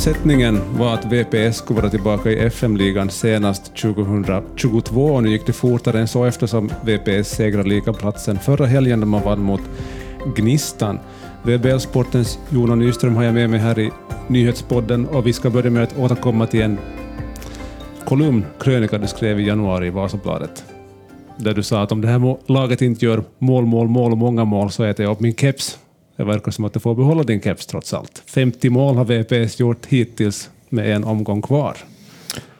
Målsättningen var att VPS skulle vara tillbaka i FM-ligan senast 2022 och nu gick det fortare än så eftersom VPS segrade ligaplatsen förra helgen då man vann mot Gnistan. VBL-sportens Jonas Nyström har jag med mig här i nyhetspodden och vi ska börja med att återkomma till en kolumn, krönika du skrev i januari i Vasabladet där du sa att om det här laget inte gör mål, mål, mål och många mål så äter jag upp min keps. Det verkar som att du får behålla din keps trots allt. 50 mål har VPS gjort hittills med en omgång kvar.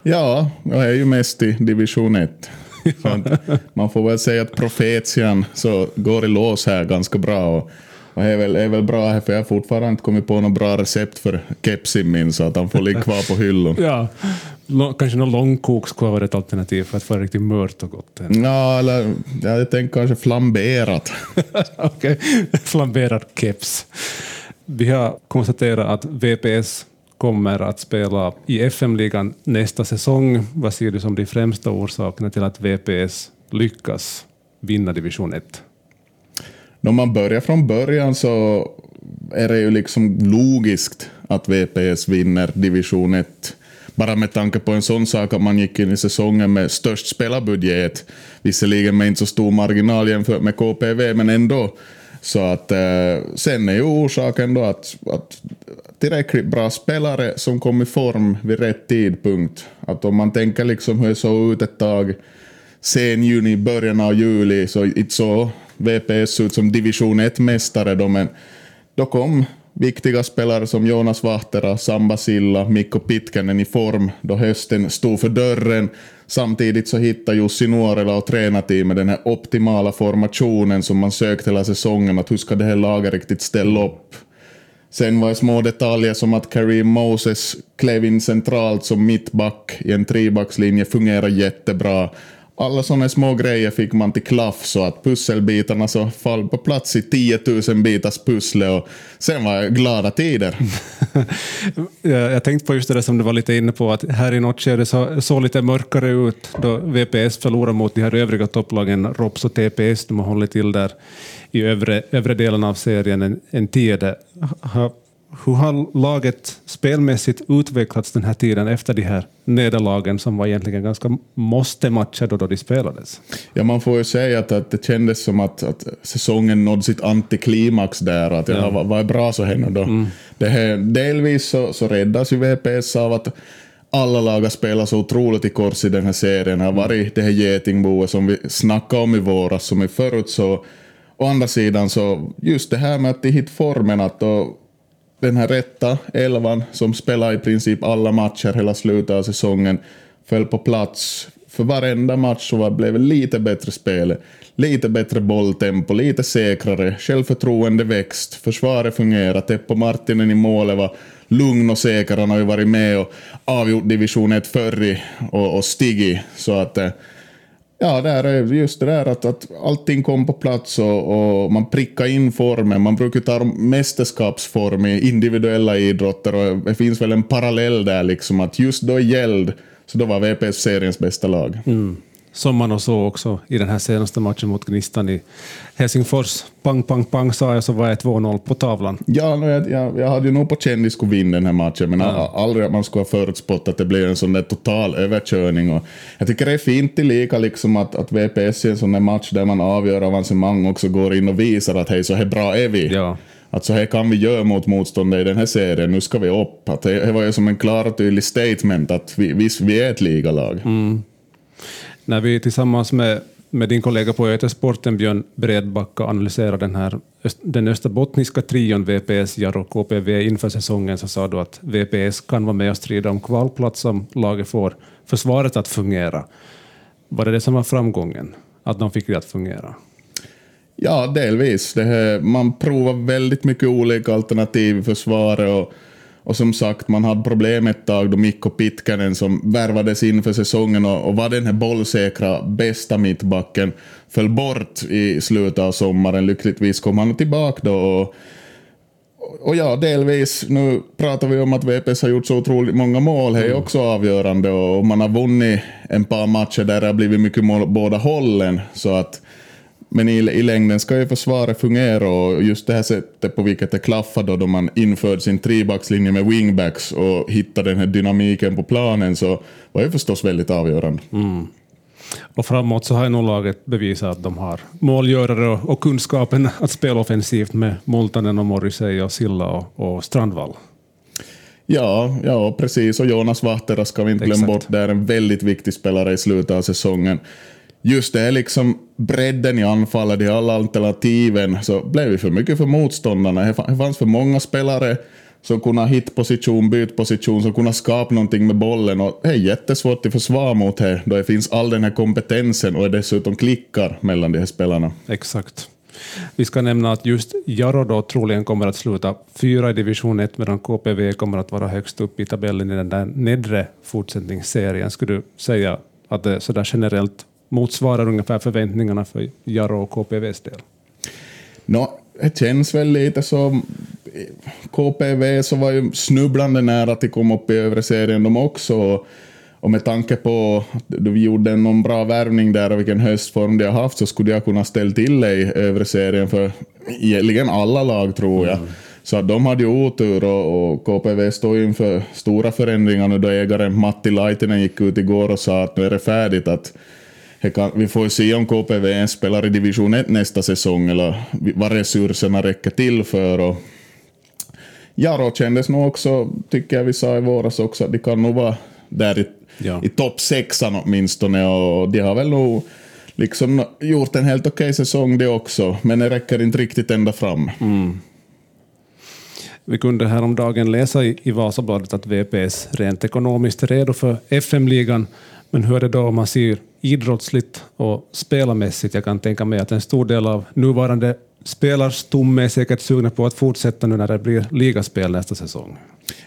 Ja, jag är ju mest i division 1. man får väl säga att profetian så går i lås här ganska bra. Och, och är väl, är väl bra här för jag har fortfarande inte kommit på något bra recept för kepsin min så att han får ligga kvar på hyllan. ja, kanske någon långkok skulle vara ett alternativ för att få riktigt mört och gott. Ja, eller jag tänkte kanske flamberat. Okej, flamberad keps. Vi har konstaterat att VPS kommer att spela i FM-ligan nästa säsong. Vad ser du som de främsta orsakerna till att VPS lyckas vinna division 1? När man börjar från början så är det ju liksom logiskt att VPS vinner division 1 bara med tanke på en sån sak att man gick in i säsongen med störst spelarbudget. Visserligen med inte så stor marginal jämfört med KPV, men ändå. Så att eh, sen är ju orsaken då att, att tillräckligt bra spelare som kom i form vid rätt tidpunkt. Att om man tänker liksom hur det såg ut ett tag sen juni, början av juli, så inte så VPS ut som division 1-mästare då, men då kom Viktiga spelare som Jonas Vahtera, Samba Silla, Mikko Pitkänen i form då hösten stod för dörren. Samtidigt så hittade Jussi Nuorela och tränarteamet den här optimala formationen som man sökte hela säsongen, att hur ska det här laget riktigt ställa upp? Sen var det små detaljer som att Kareem Moses klev in centralt som mittback i en trebackslinje, fungerar jättebra alla sådana små grejer fick man till klaff så att pusselbitarna så fall på plats i 10 000 bitars pussle och sen var det glada tider. jag tänkte på just det som du var lite inne på, att här i något skede så såg lite mörkare ut då VPS förlorade mot de här övriga topplagen, ROPS och TPS, de har hållit till där i övre, övre delen av serien en, en tid. Hur har laget spelmässigt utvecklats den här tiden efter de här nederlagen som var egentligen ganska måste-matcher då, då de spelades? Ja, man får ju säga att, att det kändes som att, att säsongen nådde sitt antiklimax där. Att, ja. vad, vad är bra så hände då? Mm. Det här, delvis så, så räddas ju VPS av att alla lag har spelat så otroligt i kors i den här serien. Det har varit det här getingboet som vi snackade om i våras, som vi förut så Å andra sidan så just det här med att de hittade formen, att då den här rätta elvan som spelar i princip alla matcher hela slutet av säsongen föll på plats. För varenda match så blev det lite bättre spel, lite bättre bolltempo, lite säkrare, självförtroende växt, försvaret fungerar, Teppo Martinen i målet var lugn och säker, han har ju varit med och avgjort division 1 förr och, och stigit, så att eh, Ja, det är just det där att, att allting kom på plats och, och man prickade in formen. Man brukar ta mästerskapsform i individuella idrotter och det finns väl en parallell där liksom att just då gällde så då var VPS seriens bästa lag. Mm som man och så också i den här senaste matchen mot Gnistan i Helsingfors. Pang, pang, pang sa jag så var det 2-0 på tavlan. Ja, jag, jag, jag hade ju nog på känn att skulle vinna den här matchen, men ja. aldrig att man skulle ha förutspått att det blir en sån där total överkörning. Och jag tycker det är fint lika liksom att, att VPS i en sån där match där man avgör avancemang också går in och visar att hej, så här bra är vi. Ja. Att så här kan vi göra mot motståndare i den här serien, nu ska vi upp. Att det, det var ju som en klar och tydlig statement att vi, visst, vi är ett ligalag. Mm när vi tillsammans med, med din kollega på Götesporten, Björn Bredbacka, analyserade den, här, den österbottniska trion VPS, Jarro och KPV inför säsongen så sa du att VPS kan vara med och strida om kvalplats om laget får försvaret att fungera. Var det det som var framgången? Att de fick det att fungera? Ja, delvis. Här, man provar väldigt mycket olika alternativ i försvaret och och som sagt, man hade problem ett tag då Mikko Pitkänen som värvades in för säsongen och, och var den här bollsäkra bästa mittbacken föll bort i slutet av sommaren. Lyckligtvis kom han tillbaka då och, och ja, delvis, nu pratar vi om att VPS har gjort så otroligt många mål, det är mm. också avgörande och man har vunnit en par matcher där det har blivit mycket mål åt båda hållen. Så att Men i, i längden ska ju försvaret fungera och just det här sättet på vilket det klaffar då, då man införde sin trebackslinje med wingbacks och hittade den här dynamiken på planen så var ju förstås väldigt avgörande. Mm. Och framåt så har ju nog laget bevisat att de har målgörare och, och kunskapen att spela offensivt med Multanen och Morrissey och Silla och, och Strandvall. Ja, ja, precis. Och Jonas Vahtera ska vi inte glömma bort. Det är en väldigt viktig spelare i slutet av säsongen. Just det är liksom bredden i anfallet, de alla alternativen, så blev det för mycket för motståndarna. Det fanns för många spelare som kunde hitta position, byta position, som kunde skapa någonting med bollen. Och det är jättesvårt att försvara mot det, då det finns all den här kompetensen och det dessutom klickar mellan de här spelarna. Exakt. Vi ska nämna att just Jaro då troligen kommer att sluta fyra i division 1 medan KPV kommer att vara högst upp i tabellen i den där nedre fortsättningsserien. Skulle du säga att det sådär generellt motsvarar ungefär förväntningarna för Jaro och KPVs del? No, det känns väl lite som KPV så var ju snubblande nära att komma upp i övre serien de också. Och med tanke på att vi gjorde någon bra värvning där och vilken höstform de har haft så skulle jag kunna ställa till det i övre serien för egentligen alla lag tror jag. Mm. Så de hade ju otur och, och KPV står inför stora förändringar nu då ägaren Matti Laitinen gick ut igår och sa att nu är det färdigt. att kan, vi får se om KPV spelar i division 1 nästa säsong eller vad resurserna räcker till för. Och Jaro kändes nog också, tycker jag vi sa i våras också, att de kan nog vara där i ja. i topp sexan åtminstone och de har väl nog liksom gjort en helt okej okay säsong det också, men det räcker inte riktigt ända fram. Mm. Vi kunde häromdagen läsa i, i Vasabladet att VPS rent ekonomiskt är redo för FM-ligan, men hur är det då om man ser idrottsligt och spelarmässigt? Jag kan tänka mig att en stor del av nuvarande spelarstomme är säkert sugna på att fortsätta nu när det blir ligaspel nästa säsong.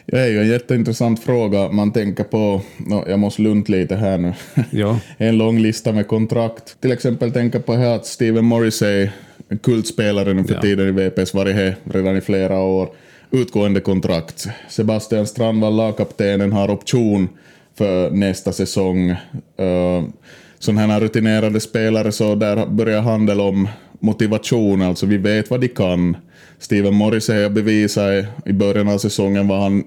Det är ju en jätteintressant fråga. Man tänker på, no, jag måste lunta lite här nu, ja. en lång lista med kontrakt. Till exempel tänka på här att Steven Morrissey, en kultspelare nu för ja. tiden i VPS, varit här redan i flera år. Utgående kontrakt. Sebastian Strandvall, lagkaptenen, har option för nästa säsong. Uh, sådana här rutinerade spelare, så där börjar handel om motivation, alltså vi vet vad de kan. Steven Morrissey har bevisat i början av säsongen var han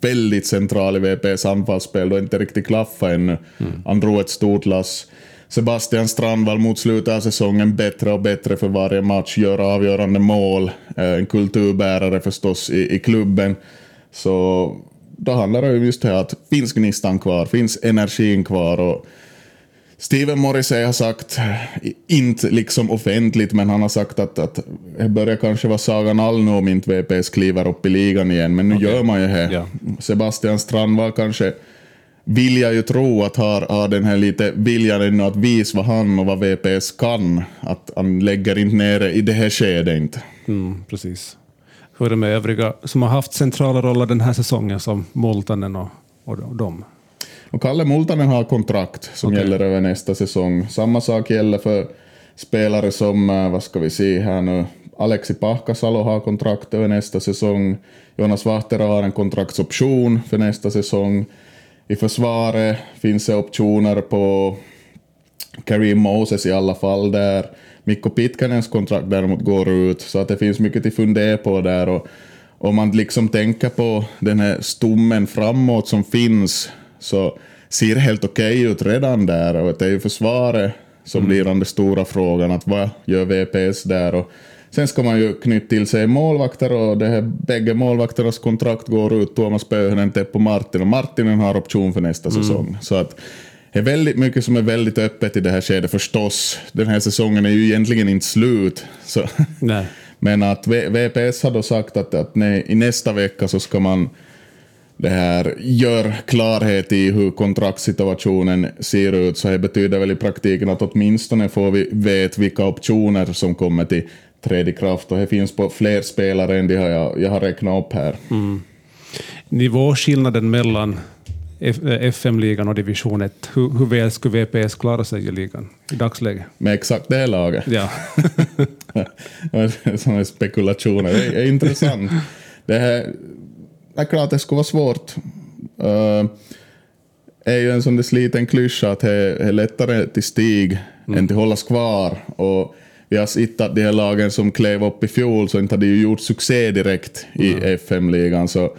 väldigt central i VPs anfallsspel, då inte riktigt klaffade ännu. Mm. Han drog ett stort lass. Sebastian Strandvall mot slutet av säsongen bättre och bättre för varje match, gör avgörande mål, eh, en kulturbärare förstås i, i klubben. Så då handlar det om just det att finns gnistan kvar, finns energin kvar och Steven Morrissey har sagt, inte liksom offentligt, men han har sagt att, att det börjar kanske vara sagan all nu om inte VPS kliver upp i ligan igen, men nu okay. gör man ju det. Ja. Sebastian Strandvall kanske vill jag ju tro att har, har den här lite viljan att visa vad han och vad VPS kan. Att han lägger inte ner det i det här skedet inte. Mm, precis. Hur är det med övriga som har haft centrala roller den här säsongen som Moltanen och, och dem? Och Kalle Multanen har kontrakt som okay. gäller över nästa säsong. Samma sak gäller för spelare som, eh, vad ska vi se här nu, Alexi Pahkasalo har kontrakt över nästa säsong. Jonas Vahtera har en kontraktsoption för nästa säsong. I försvaret finns det optioner på Kareem Moses i alla fall där. Mikko Pitkanens kontrakt däremot går ut, så att det finns mycket att fundera på där. Och om man liksom tänker på den här stommen framåt som finns så ser helt okej okay ut redan där och det är ju försvaret som mm. blir den stora frågan, att vad gör VPS där? Och sen ska man ju knyta till sig målvakter och det här, bägge målvakternas kontrakt går ut, Tuomas Pöyhönen, Teppo Martin och Martinen har option för nästa mm. säsong. Så att det är väldigt mycket som är väldigt öppet i det här skedet förstås. Den här säsongen är ju egentligen inte slut. Så. Men att VPS har då sagt att, att nej, i nästa vecka så ska man det här gör klarhet i hur kontraktssituationen ser ut, så det betyder väl i praktiken att åtminstone får vi vet vilka optioner som kommer till tredje kraft och det finns på fler spelare än de jag, jag har räknat upp här. Mm. Nivåskillnaden mellan FM-ligan och division 1, hur, hur väl skulle VPS klara sig i ligan i dagsläget? Med exakt det laget? Ja. Sådana spekulationer, det är intressant. Det här, det är klart det skulle vara svårt. Uh, är ju en sån sliten klyscha att det är lättare till stig mm. än till hållas kvar. Och vi har sett att de här lagen som klev upp i fjol så inte hade ju gjort succé direkt i mm. FM-ligan. Så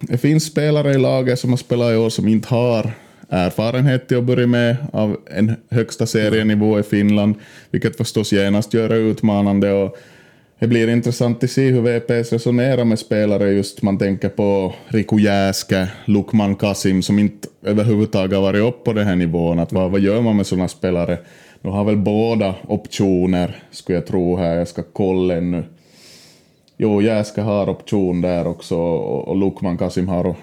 det finns spelare i laget som har spelat i år som inte har erfarenhet till att börja med av en högsta serienivå i Finland, vilket förstås genast gör det utmanande. Och det blir intressant att se hur VPS resonerar med spelare, just man tänker på Riku Jäske, Lukman Kasim, som inte överhuvudtaget varit upp på den här nivån. Att vad, vad gör man med sådana spelare? Nu har väl båda optioner, skulle jag tro här, jag ska kolla ännu. Jo, Jäske har option där också och Lukman Kasim har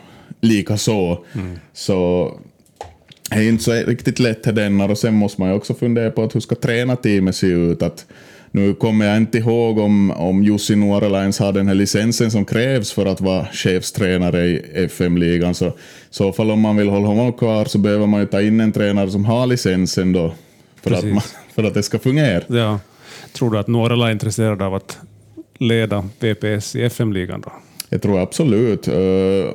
lika så. Mm. Så det är inte så riktigt lätt till denna och sen måste man ju också fundera på att hur ska tränarteamet se ut. Att nu kommer jag inte ihåg om, om Jussi Nuorelains har den här licensen som krävs för att vara chefstränare i FM-ligan. Så så fall om man vill hålla honom kvar så behöver man ju ta in en tränare som har licensen då för, att, man, för att det ska fungera. Ja. Tror du att Nuorela är intresserad av att leda VPS i FM-ligan då? Jag tror absolut. Uh,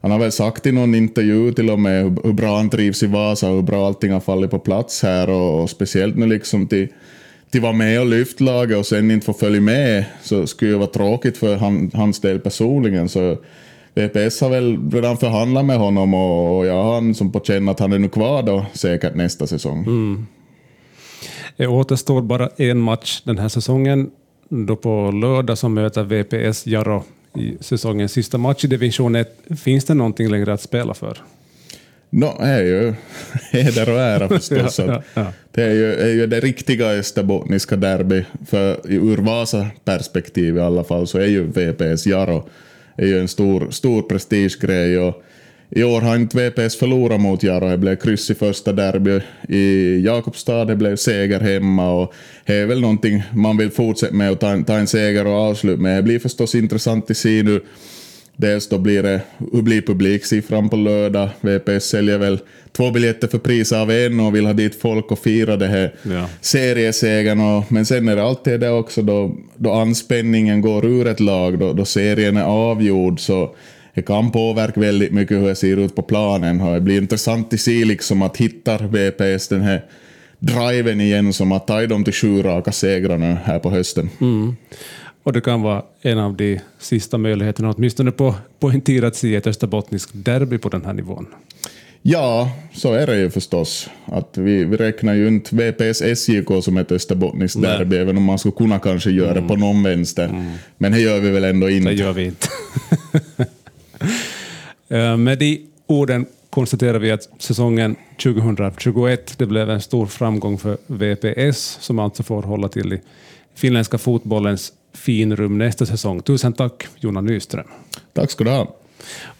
han har väl sagt i någon intervju till och med hur, hur bra han trivs i Vasa och hur bra allting har fallit på plats här och, och speciellt nu liksom till till vara med och lyfta laget och sen inte få följa med så skulle det vara tråkigt för han, hans del personligen. Så VPS har väl redan förhandlat med honom och, och jag har han som på känn att han är nu kvar då säkert nästa säsong. Mm. Det återstår bara en match den här säsongen. Då på lördag som möter VPS Jaro i säsongens sista match i division 1. Finns det någonting längre att spela för? No, är ju heder och ära förstås. ja, ja, ja. Det är ju, är ju det riktiga österbottniska derby, för ur Vasa-perspektiv i alla fall så är ju VPS Jaro är ju en stor, stor prestigegrej. Och I år har inte VPS förlorat mot Jaro, det blev kryss i första derby i Jakobstad, det blev seger hemma och det är väl någonting man vill fortsätta med och ta, ta en seger och avslut med. Det blir förstås intressant att se nu Dels då blir det, hur blir publiksiffran på lördag? VPS säljer väl två biljetter för pris av en och vill ha dit folk och fira det här ja. seriesegern. Och, men sen är det alltid det också då, då anspänningen går ur ett lag, då, då serien är avgjord. Så det kan påverka väldigt mycket hur det ser ut på planen. Och det blir intressant att se liksom att hittar VPS den här driven igen som att ta dem till sju raka segrar nu här på hösten. Mm. Och det kan vara en av de sista möjligheterna, åtminstone på, på en tid, att se ett österbottniskt derby på den här nivån. Ja, så är det ju förstås. Att vi, vi räknar ju inte VPS SJK som ett österbottniskt derby, även om man skulle kunna kanske göra mm. det på någon vänster. Mm. Men det gör vi väl ändå inte. Det gör vi inte. Eh, med de orden konstaterar vi att säsongen 2021 det blev en stor framgång för VPS, som alltså får hålla till i finländska fotbollens finrum nästa säsong. Tusen tack, Jonna Nyström. Tack ska du ha.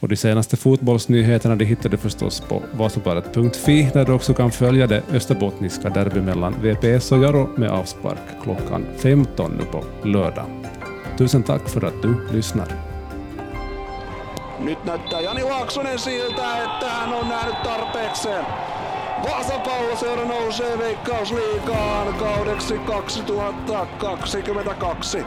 Och de senaste fotbollsnyheterna de hittar du förstås på vasabadet.fi där du också kan följa det österbottniska derby mellan VPS och Jaro med avspark klockan 15 nu på lördag. Tusen tack för att du lyssnar. Nyt näyttää Jani Laaksonen siltä, että hän on nähnyt tarpeekseen. Vaasan palloseura nousee veikkausliigaan kaudeksi 2022.